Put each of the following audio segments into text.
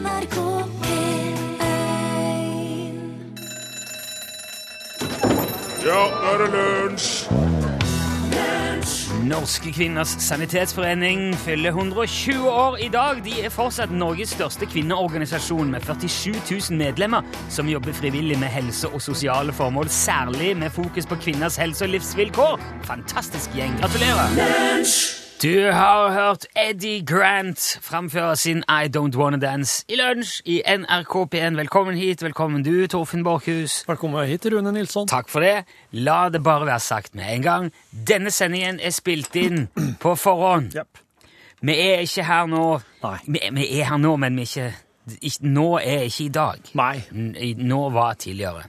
NRK P1 Ja, nå er det lunsj! Norske kvinners sanitetsforening fyller 120 år i dag. De er fortsatt Norges største kvinneorganisasjon med 47 000 medlemmer som jobber frivillig med helse og sosiale formål, særlig med fokus på kvinners helse og livsvilkår. Fantastisk gjeng. Gratulerer! Du har hørt Eddie Grant framføre sin I Don't Wanna Dance i lunsj i NRK P1. Velkommen hit. Velkommen du, Torfinn Borchhus. Velkommen hit, Rune Nilsson. Takk for det. La det bare være sagt med en gang. Denne sendingen er spilt inn på forhånd. Yep. Vi er ikke her nå. Nei. Vi, vi er her nå, men vi er ikke, ikke Nå er ikke i dag. Nei. Nå var tidligere.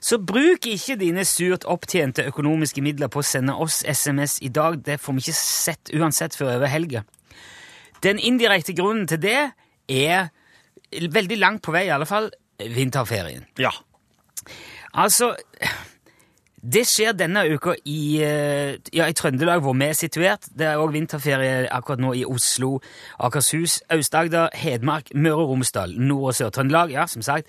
Så bruk ikke dine surt opptjente økonomiske midler på å sende oss SMS i dag. Det får vi ikke sett uansett før over helga. Den indirekte grunnen til det er veldig langt på vei, i alle fall vinterferien. Ja. Altså Det skjer denne uka i, eh, ja, i Trøndelag, hvor vi er situert. Det er òg vinterferie akkurat nå i Oslo, Akershus, Aust-Agder, Hedmark, Møre og Romsdal, Nord- og Sør-Trøndelag, ja, som sagt.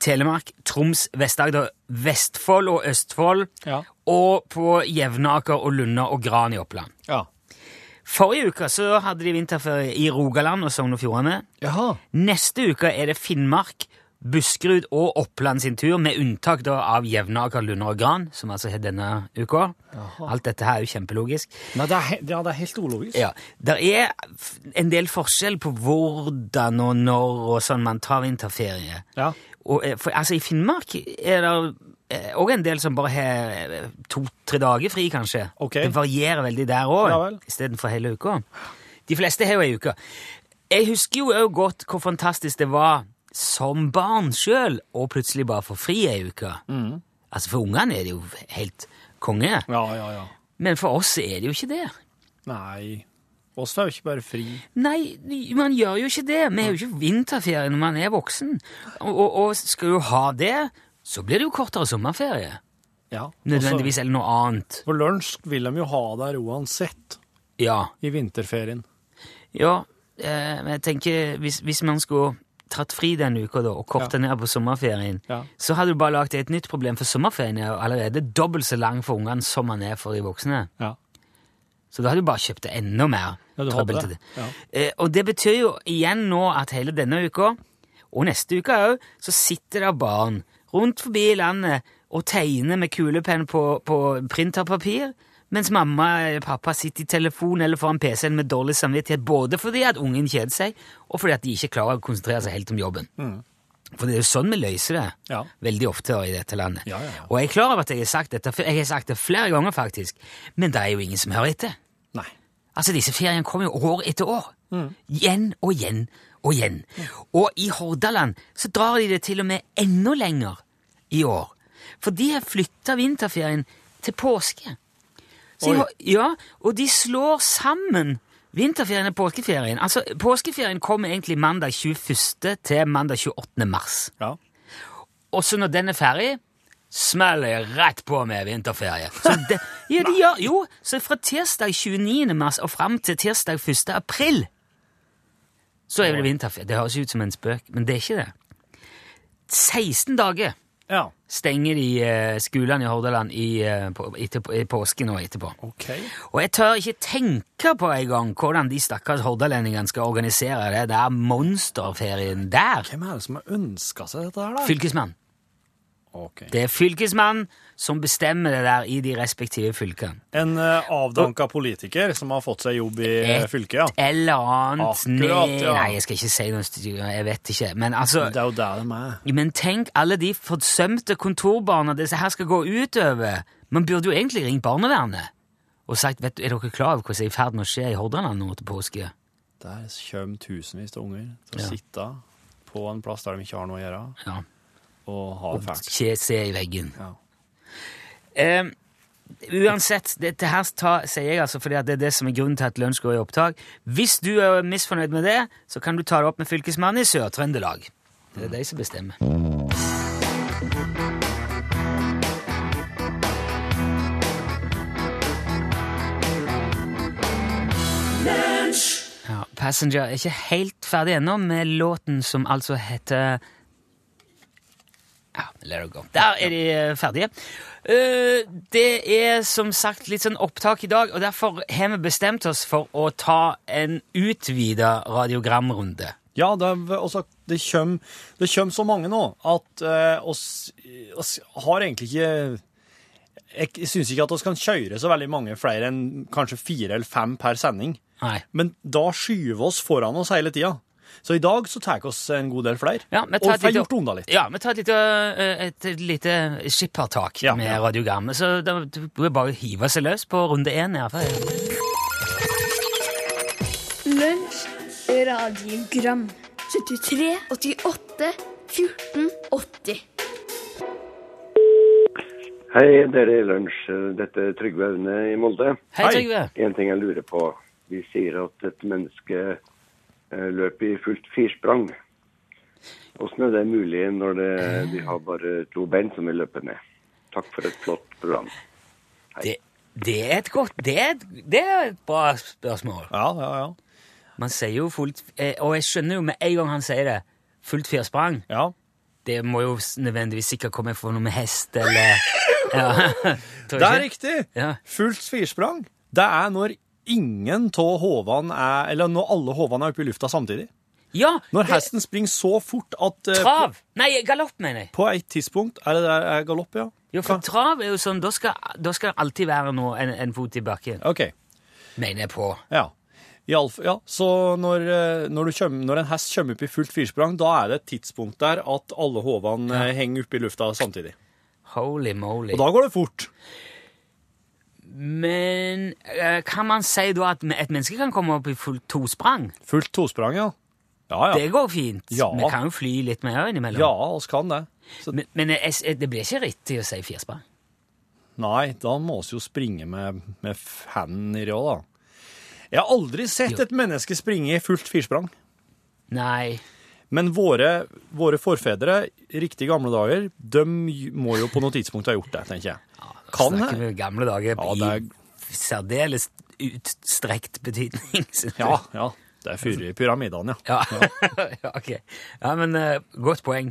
Telemark, Troms, Vest-Agder, Vestfold og Østfold. Ja. Og på Jevnaker og Lunna og Gran i Oppland. Ja. Forrige uke så hadde de vinterferie i Rogaland og Sogn og Fjordane. Neste uke er det Finnmark, Buskerud og Oppland sin tur, med unntak da av Jevnaker, Lunder og Gran, som altså har denne uka. Alt dette her er jo kjempelogisk. Nei, det er, ja, det er helt ologisk. Ja, Det er en del forskjell på hvordan og når og sånn man tar vinterferie. Ja. Og, eh, for, altså, I Finnmark er det òg en del som bare har eh, to-tre dager fri, kanskje. Okay. Det varierer veldig der òg, Ja istedenfor hele uka. De fleste har jo ei uke. Jeg husker jo òg godt hvor fantastisk det var som barn sjøl og plutselig bare får fri ei uke. Altså For ungene er det jo helt konge, Ja, ja, ja. men for oss er det jo ikke det. Nei. Oss er jo ikke bare fri. Nei, man gjør jo ikke det. Vi har jo ikke vinterferie når man er voksen. Og, og, skal du ha det, så blir det jo kortere sommerferie. Ja. Nødvendigvis, eller noe annet. Altså, for lunsj vil de jo ha der uansett Ja. i vinterferien. Ja, eh, men jeg tenker, hvis, hvis man skulle tatt fri denne uka da, og korta ned på sommerferien, Ja. så hadde du bare lagt et nytt problem, for sommerferien er jo allerede dobbelt så lang for ungene som man er for de voksne. Ja. Så da hadde du bare kjøpt enda mer Ja, trøbbel til det. Ja. Eh, og det betyr jo igjen nå at hele denne uka, og neste uke òg, så sitter det barn rundt forbi landet og tegner med kulepenn på, på printerpapir, mens mamma eller pappa sitter i telefon eller foran PC-en med dårlig samvittighet, både fordi at ungen kjeder seg, og fordi at de ikke klarer å konsentrere seg helt om jobben. For det er jo sånn vi løser det, Ja. veldig ofte i dette landet. Ja, ja, ja. Og jeg er klar over at jeg har sagt dette, jeg har sagt det flere ganger faktisk, men det er jo ingen som hører etter. Nei. Altså, disse feriene kommer jo år etter år. Igjen og igjen og igjen. Og i Hordaland så drar de det til og med enda lenger i år. For de har flytta vinterferien til påske. Så. Ja, og de slår sammen vinterferien og påskeferien. Altså, Påskeferien kommer egentlig mandag 21. til mandag 28. mars. Ja. Og så når den er ferdig, smeller rett på med vinterferie. Så det, ja, de gjør, jo, så fra tirsdag 29. mars og fram til tirsdag 1. april så er det vinterferie. Det høres ut som en spøk, men det er ikke det. 16 dager ja. stenger de eh, skolene i Hordaland i, eh, på, etter, i påsken og etterpå. Okay. Og jeg tør ikke tenke på en gang hvordan de stakkars hordalendingene skal organisere det der monsterferien der. Hvem er det som har ønska seg dette her, da? Fylkesmann. Okay. Det er fylkesmannen som bestemmer det der i de respektive fylkene. En uh, avdanka politiker som har fått seg jobb i eh, Et fylket, ja. Et eller annet Akkurat, ja. Nei, jeg skal ikke si noe jeg vet ikke. Men altså Det er jo der de er. Men tenk alle de forsømte kontorbarna disse her skal gå utover. Man burde jo egentlig ringt barnevernet og sagt vet du, er dere klar over hva som er i ferd med å skje i Hordaland nå til påske. Der kommer tusenvis av unger til å Ja. sitte på en plass der de ikke har noe å gjøre, Ja, og ha det fælt. Se i veggen. Ja. Eh, uansett, dette her tar, sier jeg altså fordi det er det som er grunnen til at lunsj går i opptak. Hvis du er misfornøyd med det, så kan du ta det opp med fylkesmannen i Sør-Trøndelag. Det er de som bestemmer. Ja, Passenger er ikke helt ferdig ennå med låten som altså heter Ja, let it go. Der er de eh, ferdige. Eh, det er som sagt litt sånn opptak i dag, og derfor har vi bestemt oss for å ta en utvida radiogramrunde. Ja, det, er- altså, det, kommer, det kommer så mange nå at eh, oss, oss har egentlig ikke Jeg syns ikke at vi kan kjøre så veldig mange flere enn kanskje fire eller fem per sending. Nei. Men da skyver vi oss foran oss hele tida. Så i dag så tar vi oss en god del flere. Ja, vi og tar Og får lite- gjort unna litt. Ja, vi tar et lite, eh, et lite skippertak Ja, med ja. radiogrammet. Så da det er bare å hive seg løs på runde én. i hvert fall. Lunsj, radiogram 73, 88, 14, 80 Hei, dere i lunsj. Dette er Trygve Aune i Molde. Hei, Hei. Trygve. En ting jeg lurer på. Vi sier at et menneske eh, løper i fullt firsprang. Hvordan er det mulig når det, de har bare to bein som vi løper med? Takk for et flott program. Det, det er et godt det er, det er et bra spørsmål. Ja, ja, ja. Man sier jo fullt eh, Og jeg skjønner jo med en gang han sier det, fullt firsprang. ja. Det må jo nødvendigvis sikkert komme fra noe med hest eller ja. Det er riktig! Ja. Fullt firsprang. Det er når ingen av hovene er Eller når alle hovene er oppe i lufta samtidig. ja Når det- hesten springer så fort at uh, Trav! Nei, galopp, mener jeg. På, på et tidspunkt Er det der er galopp, ja? Jo, for trav er jo sånn, da skal, det alltid være noe, en, en fot i bakken. OK. Mener jeg på. Ja. Alle ja. Så når, eh, når, du kjem, når en hest kommer opp i fullt firsprang, da er det et tidspunkt der at alle hovene ja. henger oppe i lufta samtidig. Holy moly. Og da går det fort. Men eh, kan man si da at et menneske kan komme opp i fullt tosprang? Fullt tosprang, ja. Ja, ja. Det går fint. Ja. Vi kan jo fly litt mer innimellom. Ja, oss kan det. Så, Men, men jeg, jeg, det blir ikke riktig å si firsprang. nei, da må vi jo springe med, med f- i råd, da. Jeg har aldri sett Jo. et menneske springe i fullt firsprang. Nei. Men våre, våre forfedre, riktig gamle dager, de må jo på noe tidspunkt ha gjort det, tenker jeg. Kan Snakker det? vi gamle dager Ja, det er- i særdeles utstrekt betydning. Ja, ja. Det er fyr i pyramidene, ja. Ja. ja, ok. Ja, men uh, godt poeng.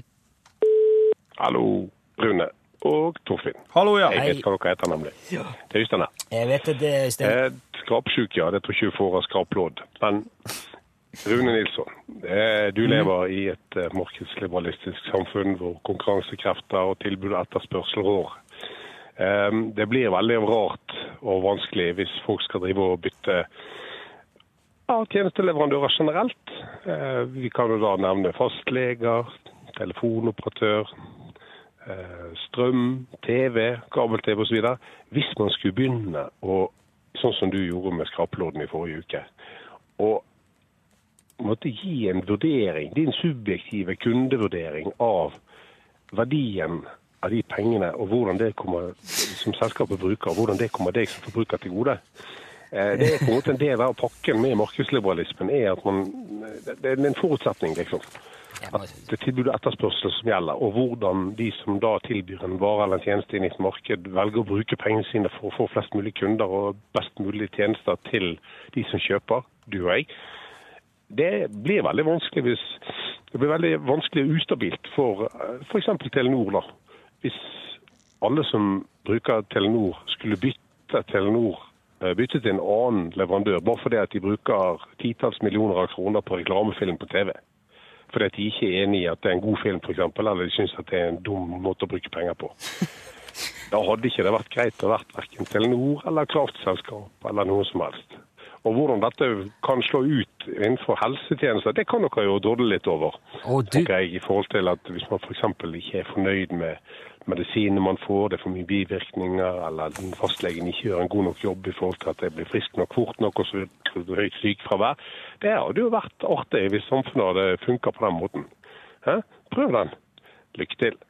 Hallo, Rune og Torfinn. Hallo, ja. Jeg vet hva dere heter, nemlig. Det er Øystein her. Jeg vet at det er Øystein. Eh, Skrapsjuk, ja. Det tror ikke du får av skraplodd. Men Rune Nilsson, eh, du lever i et eh, markedsliberalistisk samfunn hvor konkurransekrefter og tilbud og etterspørsel rår. Eh, Det blir veldig rart og vanskelig hvis folk skal drive og bytte av tjenesteleverandører generelt. Eh, Vi kan jo da nevne fastleger, telefonoperatør, eh, strøm, TV, kabel-TV osv. Hvis man skulle begynne å, sånn som du gjorde med skrapelodden i forrige uke, og måtte gi en vurdering, din subjektive kundevurdering av verdien av de pengene, og hvordan det kommer, som selskapet bruker, og hvordan det kommer deg som forbruker til gode. Eh, Det er på en måte en del av pakken med markedsliberalismen, er at man, det er en forutsetning, liksom. At det er tilbud og etterspørsel som gjelder, og hvordan de som da tilbyr en vare eller en tjeneste inn i et marked, velger å bruke pengene sine for å få flest mulig kunder og best mulig tjenester til de som kjøper, du og jeg. Det blir veldig vanskelig hvis det blir veldig vanskelig og ustabilt for f.eks. Telenor. da. Hvis alle som bruker Telenor, skulle bytte Telenor eh, bytte til en annen leverandør bare fordi at de bruker titalls millioner av kroner på reklamefilm på TV. Fordi at de ikke er enig i at det er en god film, f.eks., eller de syns at det er en dum måte å bruke penger på. Da hadde ikke det vært greit å vært verken Telenor eller kraftselskap eller noe som helst. Og hvordan dette kan slå ut innenfor helsetjenester, det kan dere jo drodle litt over. Og du, jeg, i forhold til at Hvis man f.eks. ikke er fornøyd med medisinene man får, det er for mye bivirkninger, eller fastlegen ikke gjør en god nok jobb i forhold til at jeg blir frisk nok fort nok og osv. høyt sykefravær. Det hadde jo vært artig hvis samfunnet hadde funka på den måten. Hæ? Prøv den. Lykke til.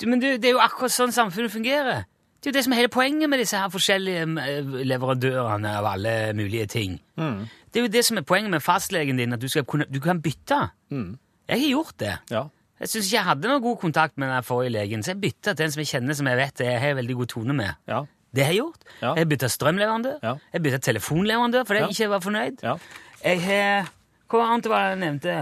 du, men du, det er jo akkurat sånn samfunnet fungerer. Det er jo det som er hele poenget med disse her forskjellige eh, leverandørene av alle mulige ting. Det er jo det som er poenget med fastlegen din, at du, skal kunne, du kan bytte. Jeg har gjort det. Ja. Jeg syns ikke jeg hadde noe god kontakt med den forrige legen, så jeg bytta til en som jeg kjenner som jeg vet jeg har veldig god tone med. Ja. Det har jeg gjort. Ja. Jeg bytta strømleverandør. Ja. Jeg bytta telefonleverandør fordi jeg ikke var fornøyd. Ja. Jeg har Hva annet var det jeg nevnte?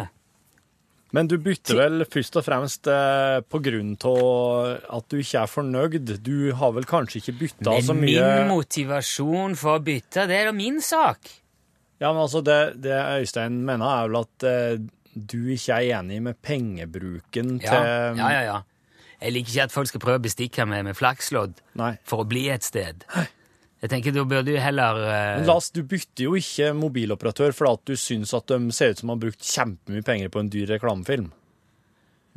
Men du bytter vel først og fremst eh, på grunn av at du ikke er fornøyd. Du har vel kanskje ikke bytta så mye Men min motivasjon for å bytte, det er da min sak. Ja, men altså, det, det Øystein mener, er vel at eh, du ikke er enig med pengebruken Ja, til ja, ja. ja. Jeg liker ikke at folk skal prøve å bestikke meg med flakslodd Nei. for å bli et sted. Jeg tenker Da burde du heller uh... Men Lars, du bytter jo ikke mobiloperatør fordi du syns at de ser ut som de har brukt kjempemye penger på en dyr reklamefilm.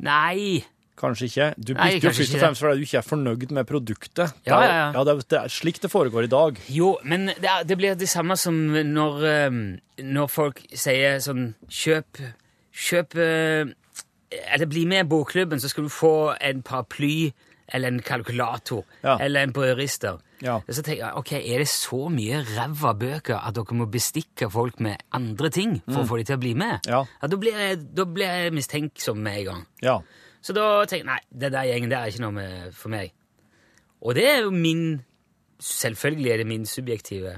Nei! Kanskje ikke. Du Nei, jo først og fremst fordi du ikke er fornøyd med produktet. Ja, ja, ja. ja det, er, det er slik det foregår i dag. Jo, men det, er, det blir det samme som når, eh, når folk sier sånn Kjøp Kjøp eh, Eller bli med i bokklubben, så skal du få en paraply eller en kalkulator Ja. eller en brødrister. Ja. Så tenker jeg, ok, Er det så mye ræva bøker at dere må bestikke folk med andre ting for å få dem til å bli med? Ja. Ja. da, blir jeg, da blir jeg mistenksom med en gang. Ja. Så da tenker jeg nei, det der gjengen der er ikke noe med, for meg. Og det er jo min Selvfølgelig er det min subjektive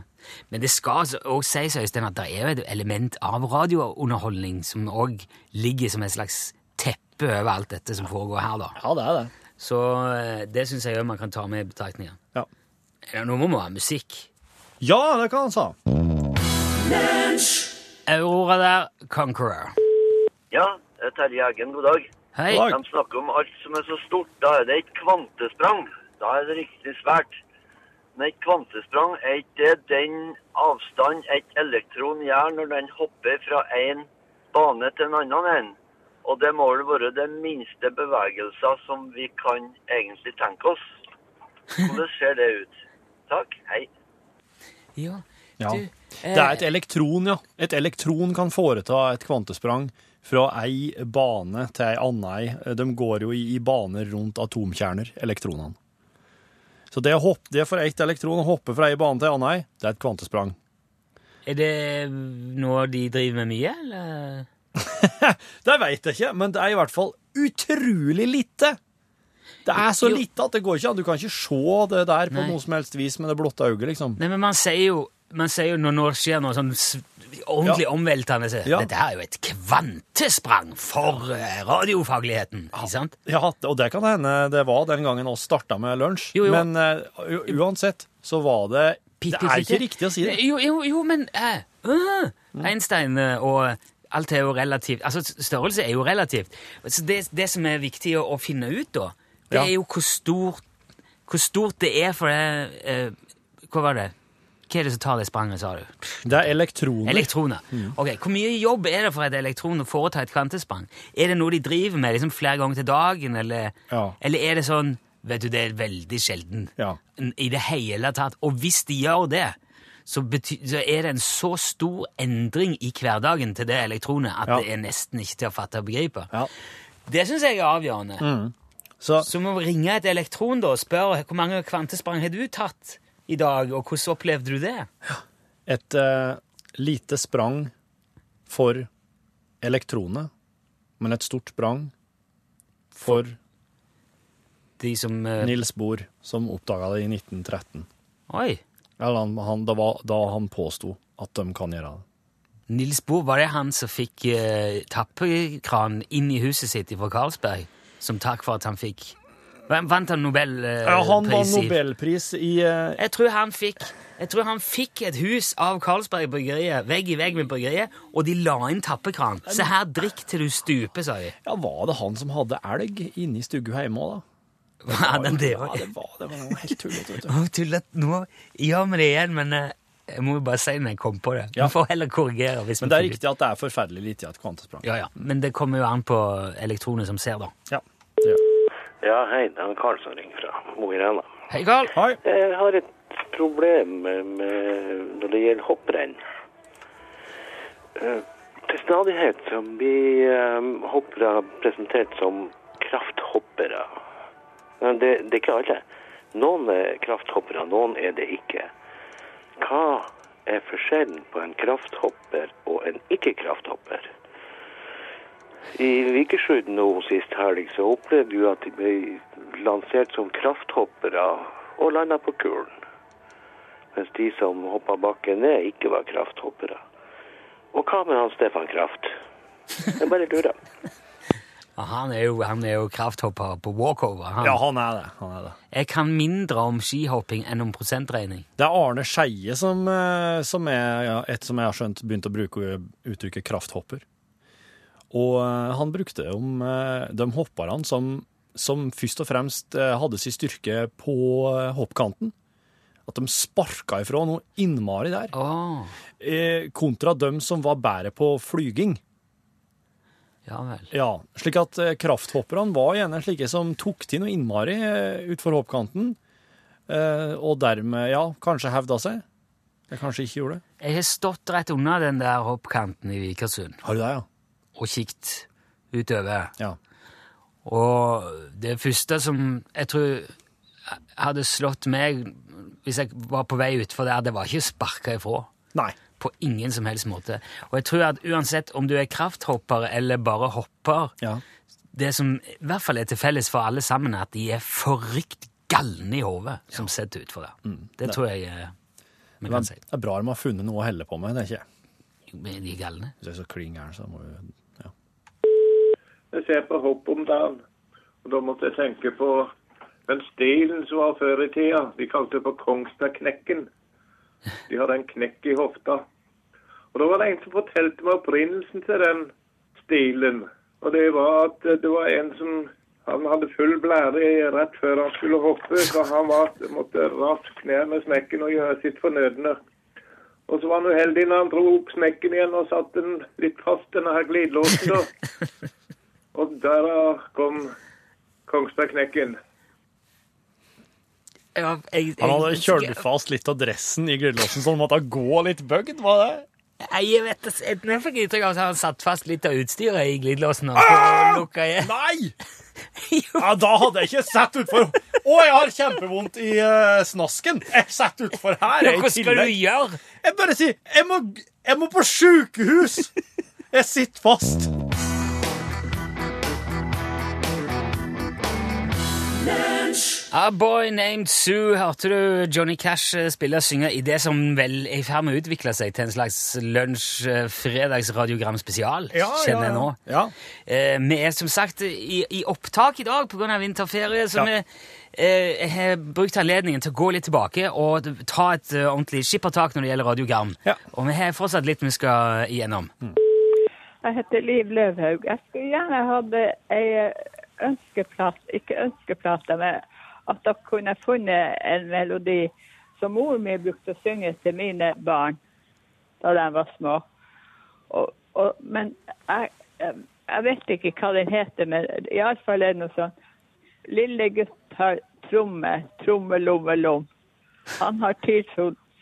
Men det skal òg sies, Øystein, at det er et element av radiounderholdning som òg ligger som et slags teppe over alt dette som foregår her, da. ja, det er det. Så eh, det syns jeg òg man kan ta med i betraktningen. Ja. Ja, Nå må vi ha musikk. ja, det kan han sa. Aurora der, Conqueror. Ja, er Terje Eggen, god dag. Hei. God dag. De snakker om alt som er så stort. Da er det et kvantesprang. Da er det riktig svært. Men et kvantesprang er ikke det den avstand et elektron gjør når den hopper fra en bane til en annen en. Og det må vel være den minste bevegelser som vi kan egentlig tenke oss. Hvordan ser det ut? Takk, hei. Ja, Ja. Det er et elektron, ja. Et elektron kan foreta et kvantesprang fra ei bane til ei anna ei. De går jo i, i baner rundt atomkjerner, elektronene. Så det, å hoppe, det for ett elektron å hoppe fra ei bane til ei anna det er et kvantesprang. Er det noe de driver med mye, eller? Det veit jeg ikke, men det er i hvert fall utrolig lite. Det er så lite at det går ikke an. Du kan ikke se det der på Nei. noe som helst vis med det blotte øyet, liksom. Nei, men man sier jo, man sier jo når det skjer noe sånn ordentlig ordentlig omveltende så, Ja. Dette er jo et kvantesprang for eh, radiofagligheten, ikke sant? Ja, og det kan hende det var den gangen oss starta med lunsj. Jo, jo. Men uh, uansett så var det Det er ikke riktig å si det. Jo, jo, jo men uh, uh, Einstein og alt er jo relativt Altså, størrelse er jo relativt. Så det, det som er viktig å, å finne ut, da, det Ja. er jo hvor stort, hvor stort det er for det Hva var det? Hva er det som tar det spranget, sa du? Det er elektroner. Elektroner. Mm. Ok, Hvor mye jobb er det for et elektron å foreta et kvantesprang? Er det noe de driver med liksom flere ganger til dagen, eller, Ja. eller er det sånn Vet du, det er veldig sjelden Ja. i det hele tatt. Og hvis de gjør det, så, så er det en så stor endring i hverdagen til det elektronet at Ja. det er nesten ikke til å fatte og begripe. Ja. Det syns jeg er avgjørende. Så Så må vi ringe et elektron da, og spørre hvor mange kvantesprang har du tatt i dag, og hvordan opplevde du det? et eh, lite sprang for elektronet, men et stort sprang for De som eh, Nils Bohr, som oppdaga det i 1913. Oi! Eller han, han, det var da han påsto at de kan gjøre det. Nils Bohr, var det han som fikk eh, tappekran inn i huset sitt fra Karlsberg, Som takk for at han fikk Vant vant han Nobelpris? Ja, han vant nobelpris i eh, Jeg tror han fikk jeg tror han fikk et hus av Carlsberg bryggeriet, vegg i vegg med bryggeriet, og de la inn tappekran. Se her, drikk til du stuper, sa de. Ja, var det han som hadde elg inne i hjemme òg, da? Hva er den det Ja, var? det var, det var noe helt tullete, tullete. Nå gjør vi det igjen, men eh, jeg må jo bare si når jeg kom på det. Ja. Vi får heller korrigere. hvis Men det er riktig at det er forferdelig lite i et kvantesprang. Ja, ja. Men det kommer jo an på elektronet som ser, da. Ja. det gjør det. Ja, hei, det er Karl som ringer fra Mo i Rana. Hei, Karl. Hei. Jeg har et problem med, når det gjelder hopprenn. Eh, Til stadighet så blir eh, hoppere presentert som krafthoppere. Men det, det er ikke alle. Noen er krafthoppere, noen er det ikke. Hva er forskjellen på en krafthopper og en ikke-krafthopper? I Vikersund nå sist helg så opplevde vi at de ble lansert som krafthoppere og landa på kulen. Mens de som hoppa bakken ned, ikke var krafthoppere. Og hva med han Stefan Kraft? Jeg bare lurer. Han er jo, han er jo krafthopper på walkover. Han. Ja, han er det. Han er det. Jeg kan mindre om skihopping enn om prosentregning. Det er Arne Skeie som, eh, som er ja, et som jeg har skjønt begynt å bruke uttrykket krafthopper. Og eh, han brukte om eh, de hopperne som, som først og fremst eh, hadde sin styrke på hoppkanten. At de sparka ifra noe innmari der. Eh, kontra dem som var bedre på flyging. ja vel. Ja, slik at krafthopperne var gjerne slike som tok til noe innmari utfor hoppkanten, og dermed, ja, kanskje hevda seg. Jeg kanskje ikke gjorde det. Jeg har stått rett under den der hoppkanten i Vikersund Har du det, ja? Og kikt utover. Ja. Og det første som jeg tror hadde slått meg hvis jeg var på vei utfor der, det var ikke sparka ifra. Nei. På ingen som helst måte. Og jeg tror at uansett om du er krafthopper eller bare hopper, Ja. det som i hvert fall er til felles for alle sammen, er at de er forrykt galne i hodet som sitter utfor der. det tror jeg eh, vi kan si. det er bra de har funnet noe å helle på med, det er ikke jeg. Men De er galne. Hvis jeg er så klin gæren, så må ja. Jeg ser på hopp om dagen, og da måtte jeg tenke på den stilen som var før i tida. De kalte det for Kongsbergknekken. De hadde en knekk i hofta. Og da var det en som fortalte meg opprinnelsen til den stilen. Og det var at det var en som han hadde full blære rett før han skulle hoppe, så han var, måtte raskt ned med smekken og gjøre sitt fornødne. Og så var han uheldig når han dro opp smekken igjen og satte den litt fast, denne her glidelåsen. Og der kom Kongsbergknekken. Ja, jeg, Han hadde kjørt fast litt av dressen i glidelåsen, så han måtte gå litt bøgd, var det? Nei, Jeg vet det. Jeg jeg fikk inntrykk av at han satt fast litt av utstyret i glidelåsen. og ah! lukka igjen. Nei! Ja, da hadde jeg ikke sett utfor Å, jeg har kjempevondt i uh, snasken! Jeg satt utfor her, Ja, jeg, Hva skal du gjøre? Jeg bare sier jeg må, jeg må på sjukehus! Jeg sitter fast. A Boy Named Sue hørte du Johnny Cash eh, spille og synge i det som vel er i ferd med å utvikle seg til en slags lunsj-fredagsradiogram spesial, kjenner jeg nå. Ja. Eh, vi er som sagt i, i opptak i dag pga. vinterferie, så Ja. vi eh, har brukt anledningen til å gå litt tilbake og ta et uh, ordentlig skippertak når det gjelder radiogram. Ja. Og vi har fortsatt litt vi skal igjennom. Jeg heter Liv Løvhaug. Jeg skulle gjerne hatt ei ønskeplate, ikke ønskeplate, men at dere kunne funnet en melodi som mor mi brukte å synge til mine barn da de var små. Og, og, men jeg, jeg, vet ikke hva den heter, men iallfall er det noe sånn Lille gutt har tromme, tromme, lomme, lom. Han har ti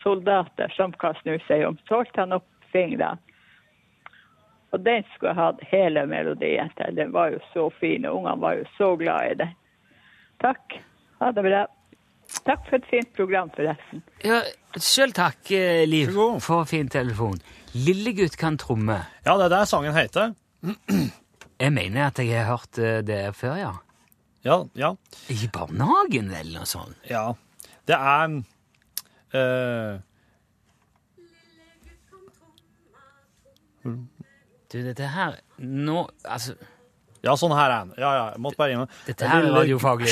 soldater som kan snu seg om. Så holdt han opp fingrene. Og den skulle jeg hatt hele melodien til. Den var jo så fin, og ungene var jo så glad i den. Takk. Ha det bra. Takk for et fint program, forresten. Ja, Sjøl takk, eh, Liv, for fin telefon. Lillegutt kan tromme. ja, det er det sangen heter. Jeg mener at jeg har hørt eh, det før, ja. Ja, ja. I barnehagen, eller noe sånt. ja. Det er eh, Du, dette her Nå Altså Ja, sånn her er den. Ja, ja, jeg måtte bare innom. Dette her er radiofaglig.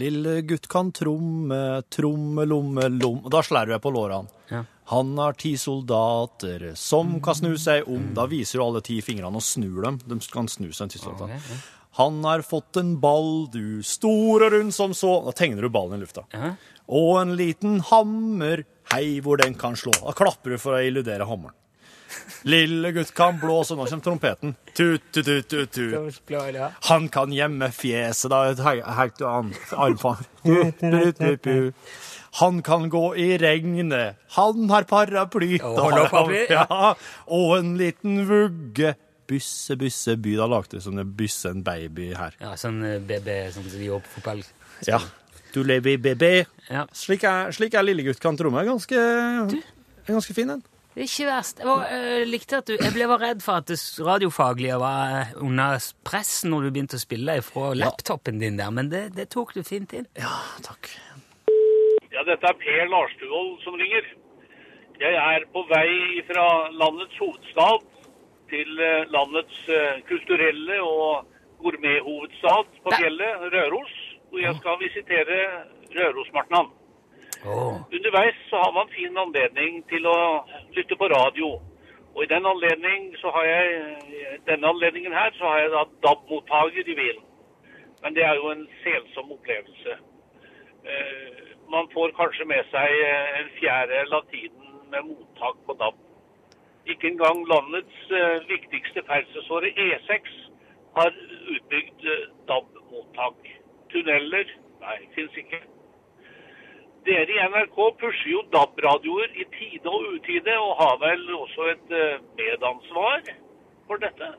Lille gutt kan tromme, tromme, lomme, lom Da slår du på lårene. Ja. Han har ti soldater som kan snu seg om. Da viser du alle ti fingrene og snur dem. De kan snu seg en ti soldater. Ok, ja. Han har fått en ball, du, stor og rund som så Da tegner du ballen i lufta. Ja. Og en liten hammer, hei hvor den kan slå. Da klapper du for å illudere hammeren. Lille gutt kan blåse, nå kommer trompeten. Tut, tut, tut, tut, tut. Han kan gjemme fjeset, da et helt annet armfang. Han kan gå i regnet, han har paraply. Ja, og en liten vugge. Bysse, bysse, by. Da lagde det bysse en baby her. Ja, sånn eh, BB som de gjør på fotball. Ja. Du lever i BB. Slik er, slik er Lillegutt kan tromme. Ganske, ganske fin, den. Det er ikke verst. Jeg, var, eh, likte at du, jeg ble bare redd for at det radiofaglige var eh, under press når du begynte å spille fra laptopen din der, men det, det tok du fint inn. Ja, takk. Ja, dette er Per Larstuvold som ringer. Jeg er på vei fra landets hovedstad til eh, landets kulturelle og gourmethovedstad på fjellet, Røros, hvor jeg skal visitere Rørosmartnan. Åh. Underveis så har man fin anledning til å lytte på radio. Og i den anledning så har jeg, denne anledningen her så har jeg da DAB-mottaker i bilen. Men det er jo en selsom opplevelse. Eh, man får kanskje med seg eh, en fjerde latinen med mottak på DAB. Ikke engang landets eh, viktigste ferdselsåre E6 har utbygd eh, DAB-mottak. Tunneler? Nei, fins ikke. Dere i NRK pusher jo DAB-radioer i tide og utide, og har vel også et eh, medansvar for dette.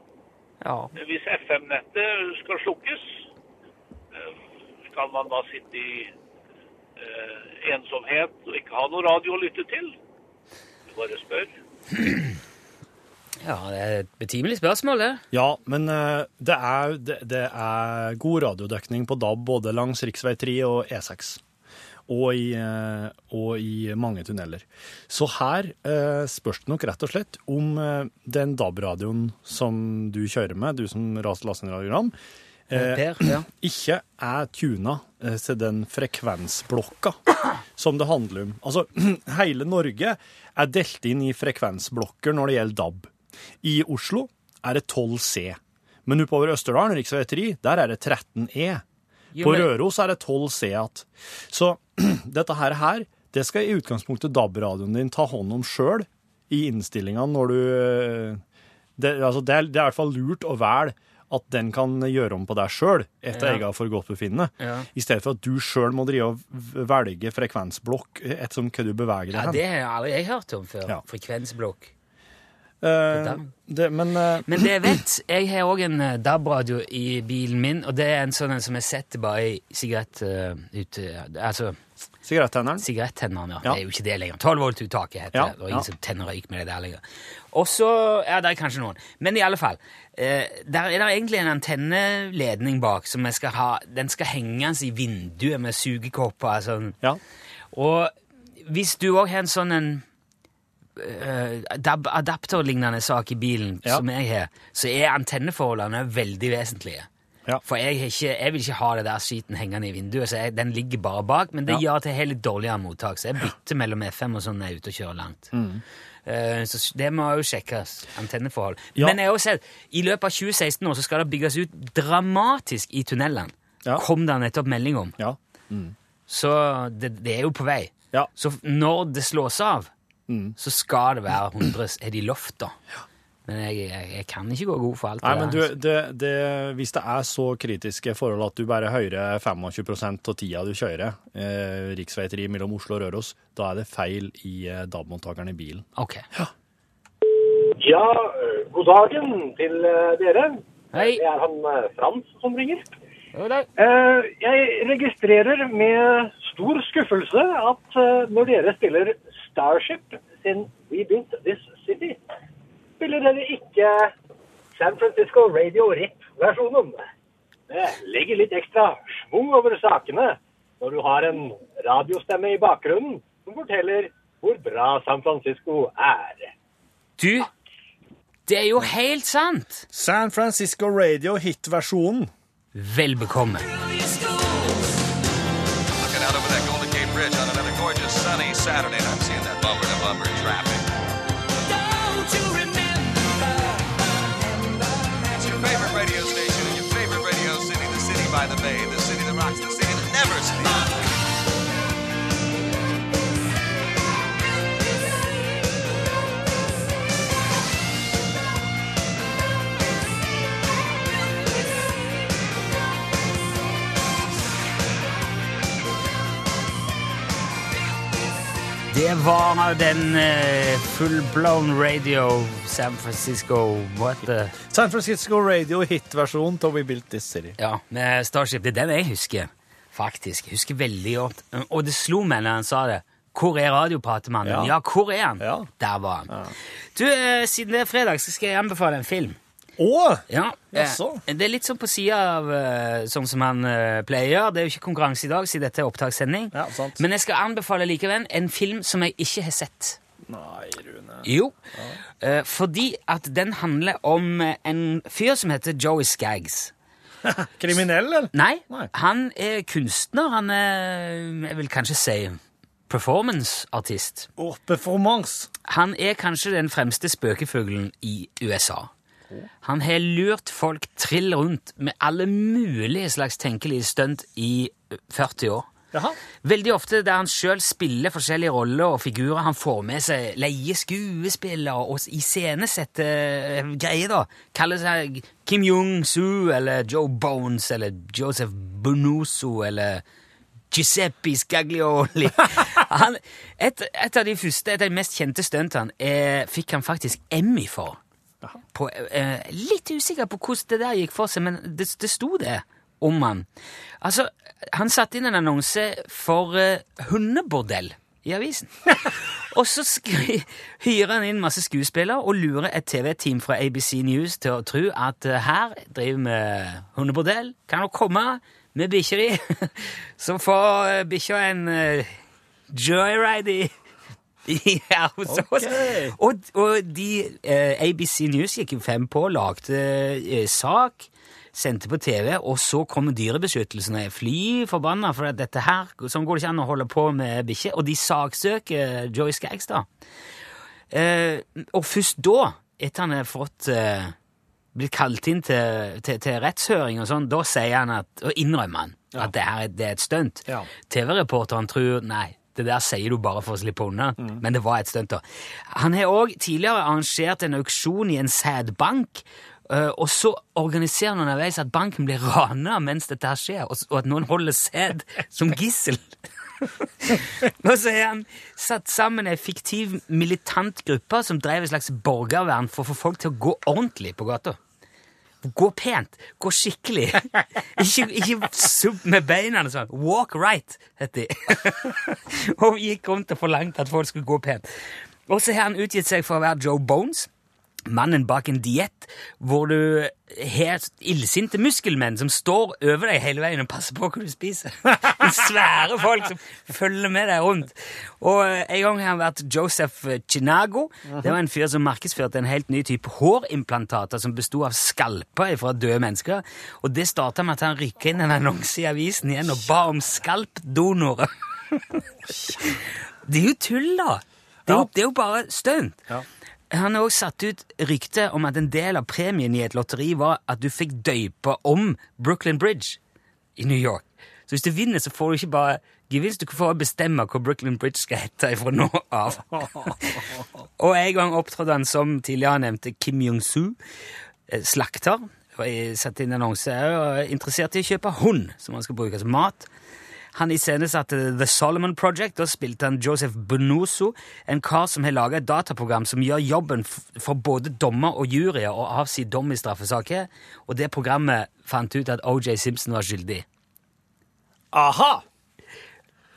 Ja. Hvis FM-nettet skal slukkes, eh, skal man da sitte i eh, ensomhet og ikke ha noe radio å lytte til? Du bare spør. ja, det er et betimelig spørsmål, det. Ja, men eh, det er, det, det er god radiodekning på DAB både langs rv. 3 og E6. Og i, eh, og i mange tunneler. Så her eh, spørs det nok rett og slett om eh, den DAB-radioen som du kjører med, du som laster ned radiogram, eh, Per, ja. ikke er tuna eh, til den frekvensblokka som det handler om. Altså, hele Norge er delt inn i frekvensblokker når det gjelder DAB. I Oslo er det 12 C. Men oppover Østerdalen, rv. 3, der er det 13 E. På Røros er det 12 C igjen. Så dette her, her, det skal i utgangspunktet DAB-radioen din ta hånd om sjøl i innstillinga når du eh, det, altså det, er, det er i hvert fall lurt å velge at den kan gjøre om på deg sjøl etter Ja. eget forgodtbefinnende, Ja. i stedet for at du sjøl må drive og velge frekvensblokk ettersom hva du beveger deg Ja, hen. Det har aldri jeg hørt om før. Ja. Frekvensblokk. Eh, det, men eh, Men det jeg vet, jeg har òg en eh, DAB-radio i bilen min, og det er en sånn en som jeg setter bare i sigarett... Uh, altså Sigarettenneren? Sigarettenneren, ja. Ja. Det er jo ikke det lenger. 12 volt-uttaket heter Ja, det. Og ja. ingen som tenner røyk med det der lenger. Og så Ja, det er kanskje noen. Men i alle fall. Eh, der er det egentlig en antenneledning bak som jeg skal ha Den skal henges i vinduet med sugekopper. Sånn. Og hvis du òg har en sånn en adap- adapterlignende sak i bilen som jeg har, så er antenneforholdene veldig vesentlige. For jeg, har ikke, jeg vil ikke ha det der skiten hengende i vinduet, så jeg, den ligger bare bak. Men det Ja. gjør at jeg har litt dårligere mottak, så jeg bytter mellom FM og sånn når jeg er ute og kjører langt. Mm. Uh, så det må jo sjekkes. Antenneforhold. Ja. Men jeg har også sett, i løpet av 2016 nå så skal det bygges ut dramatisk i tunnelene. Kom det nettopp melding om. Så det, det er jo på vei. Så når det slås av, Mm. så skal det være 100 Er de lovt, da? Men jeg, jeg, jeg kan ikke gå god for alt Nei, det men du, det, det, hvis det er så kritiske forhold at du bare hører 25% av tida du kjører eh, 3 mellom Oslo og Røros, da er det feil i eh, DAB-mottakeren i bilen. Ok. Ja, ja, god dagen til øh, dere. Hei. Det er han øh, Frans som ringer. Eh, jeg registrerer med stor skuffelse at øh, når dere spiller Starship sin We Built This City, spiller dere ikke San Francisco Radio RIP-versjonen. Det legger litt ekstra schwung over sakene når du har en radiostemme i bakgrunnen som forteller hvor bra San Francisco er. Du, det er jo helt sant! San Francisco Radio hit-versjonen. Vel bekomme. Sunny Saturday, and I'm seeing that bumper to bumper traffic. Det var den uh, full-blown radio San Francisco What the San Francisco Radio hit-versjonen We Built This City. Ja, med Starship. Det er den jeg husker, faktisk. Jeg husker veldig godt. Og det slo meg når han sa det. Hvor er radiopratemannen? Ja. Ja. hvor er han? Der var han. Du, eh, Siden det er fredag, så skal jeg anbefale en film. Å! Ja, eh, Jaså? Det er litt sånn på sida av eh, sånn som han eh, pleier. Det er jo ikke konkurranse i dag, siden dette er opptakssending. Ja, sant. Men jeg skal anbefale likevel en film som jeg ikke har sett. Nei, Rune. Jo, ja. fordi at den handler om eh, en fyr som heter Joey Skaggs. Kriminell, eller? Nei, han er kunstner. Han er, jeg vil kanskje si, performance-artist. Oh, performance. Han er kanskje den fremste spøkefuglen i USA. Han har lurt folk trill rundt med alle mulige slags tenkelige stunt i 40 år. Jaha. Veldig ofte der han sjøl spiller forskjellige roller og figurer. Han får med seg leie skuespillere og iscenesette eh, greier, da. Kaller seg Kim Jong-su eller Joe Bones eller Joseph Bonuso eller Giuseppe Scaglioli. Han, et, et av de første, et av de mest kjente stuntene eh, fikk han faktisk Emmy for. På, eh, litt usikker på hvordan det der gikk for seg, men det, det sto det om han. Altså, han satte inn en annonse for eh, hundebordell i avisen. og så hyrer han inn masse skuespillere og lurer et TV-team fra ABC News til å tro at eh, her driver vi hundebordell. Kan dere komme med bikkja di? så får eh, bikkja en uh, joyride i her hos oss. Og, og de eh, ABC News gikk jo fem på, lagde eh, sak, sendte på TV, og så kom Dyrebeskyttelsen og er fly forbanna, for at dette her, sånn går det ikke an å holde på med bikkjer. Og de saksøker Joey Skaggs, da. Eh, og først da, etter han har fått eh, blitt kalt inn til, til, til rettshøring og sånn, da sier han at, og innrømmer han at det her er- det er et stunt. TV-reporteren tror nei, det der sier du bare for å slippe unna, men det var et stunt. da. Han har òg tidligere arrangert en auksjon i en sædbank, eh, og så organiserer han underveis at banken blir rana mens dette her skjer, og, at noen holder sæd som gissel. Og så har han satt sammen en fiktiv militant gruppe som drev et slags borgervern for å få folk til å gå ordentlig på gata. Gå pent. Gå skikkelig. Ikke, ikke subb med beina sånn. Walk right, het de. og gikk rundt og forlangte at folk skulle gå pent. Og så har han utgitt seg for å være Joe Bones, mannen bak en diett hvor du har illsinte muskelmenn som står over deg hele veien og passer på hva du spiser. Svære folk som følger med deg rundt. Og eh, en gang har han vært Joseph Chinago. Det var en fyr som markedsførte en helt ny type hårimplantater som bestod av skalper fra døde mennesker. Og det starta med at han rykka inn en annonse i avisen igjen og ba om skalpdonorer. det er jo tull, da! Det er, jo, det er jo bare stunt. Han har også satt ut rykte om at en del av premien i et lotteri var at du fikk døype om Brooklyn Bridge i New York. Så hvis du vinner, så får du ikke bare gevinst, du får bestemme hva Brooklyn Bridge skal hete fra nå av. og en gang opptrådte han som tidligere nevnte Kim Jong-su, eh, slakter. Jeg satte inn annonse og er interessert i å kjøpe hund som han skal bruke som mat. Han iscenesatte The Solomon Project. Da spilte han Joseph Bonoso, en kar som har laga et dataprogram som gjør jobben for både dommer og juryer å avsi dom i straffesaker, og det programmet fant ut at OJ Simpson var skyldig. Aha!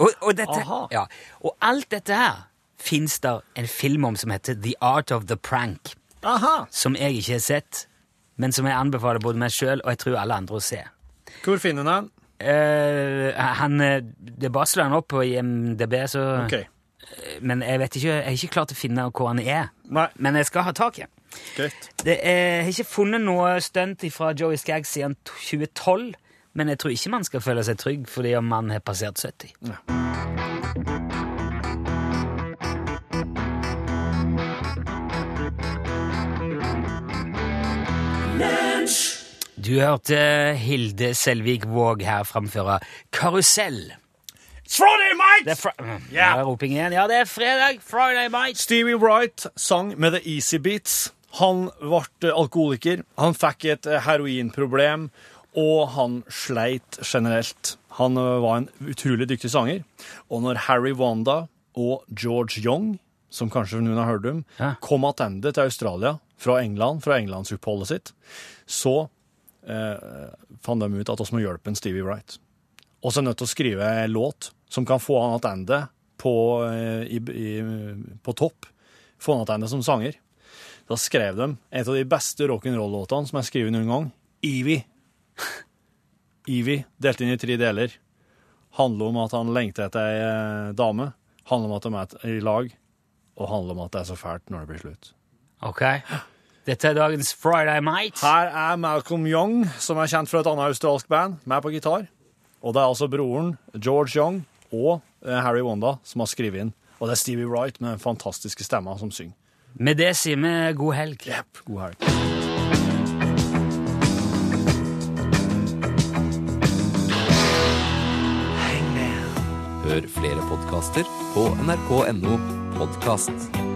Og, og, dette, Aha. Ja, og alt dette her fins der en film om som heter The Art of the Prank. Aha! Som jeg ikke har sett, men som jeg anbefaler både meg sjøl og jeg tror alle andre å se. Hvor finner du den? Eh, han, eh, det basler bare han opp på IMDb, så Ok. Eh, Men jeg vet ikke, jeg er ikke klar til å finne hvor han er. Men jeg skal ha tak i er, jeg har ikke funnet noe stunt fra Joey Skaggs siden 2012, men jeg tror ikke man skal føle seg trygg fordi om man har passert 70. Du hørte Hilde Selvik Våg her framføre Karusell. It's Friday, mate! Det er fra ja. roping igjen. Ja, det er fredag. Friday, mate. Stevie Wright sang med The Easy Beats. Han ble alkoholiker, han fikk et heroinproblem, og han sleit generelt. Han eh, var en utrolig dyktig sanger. Og når Harry Wanda og George Young, som kanskje noen har hørt om, kom tilbake til Australia fra England, fra englandsoppholdet sitt, så eh, fant de ut at vi må hjelpe en Stevie Wright. Så er vi nødt til å skrive en låt som kan få han tilbake på, eh, på topp. Få han tilbake som sanger. Da skrev de en av de beste rock'n'roll-låtene som er skrevet noen gang. Evie. Evie, delt inn i tre deler. Handler om at han lengter etter ei eh, dame. Handler om at de er i lag. og handler om at det er så fælt når det blir slutt. Ok. Dette er dagens Friday Night. Her er Malcolm Young, som er kjent fra et annet australsk band, med på gitar. Og det er altså broren George Young og eh, Harry Wanda som har skrevet inn. Og det er Stevie Wright med den fantastiske stemma som synger. Med det sier vi god helg. Yep, god helg. Hør flere podkaster på nrk.no podkast.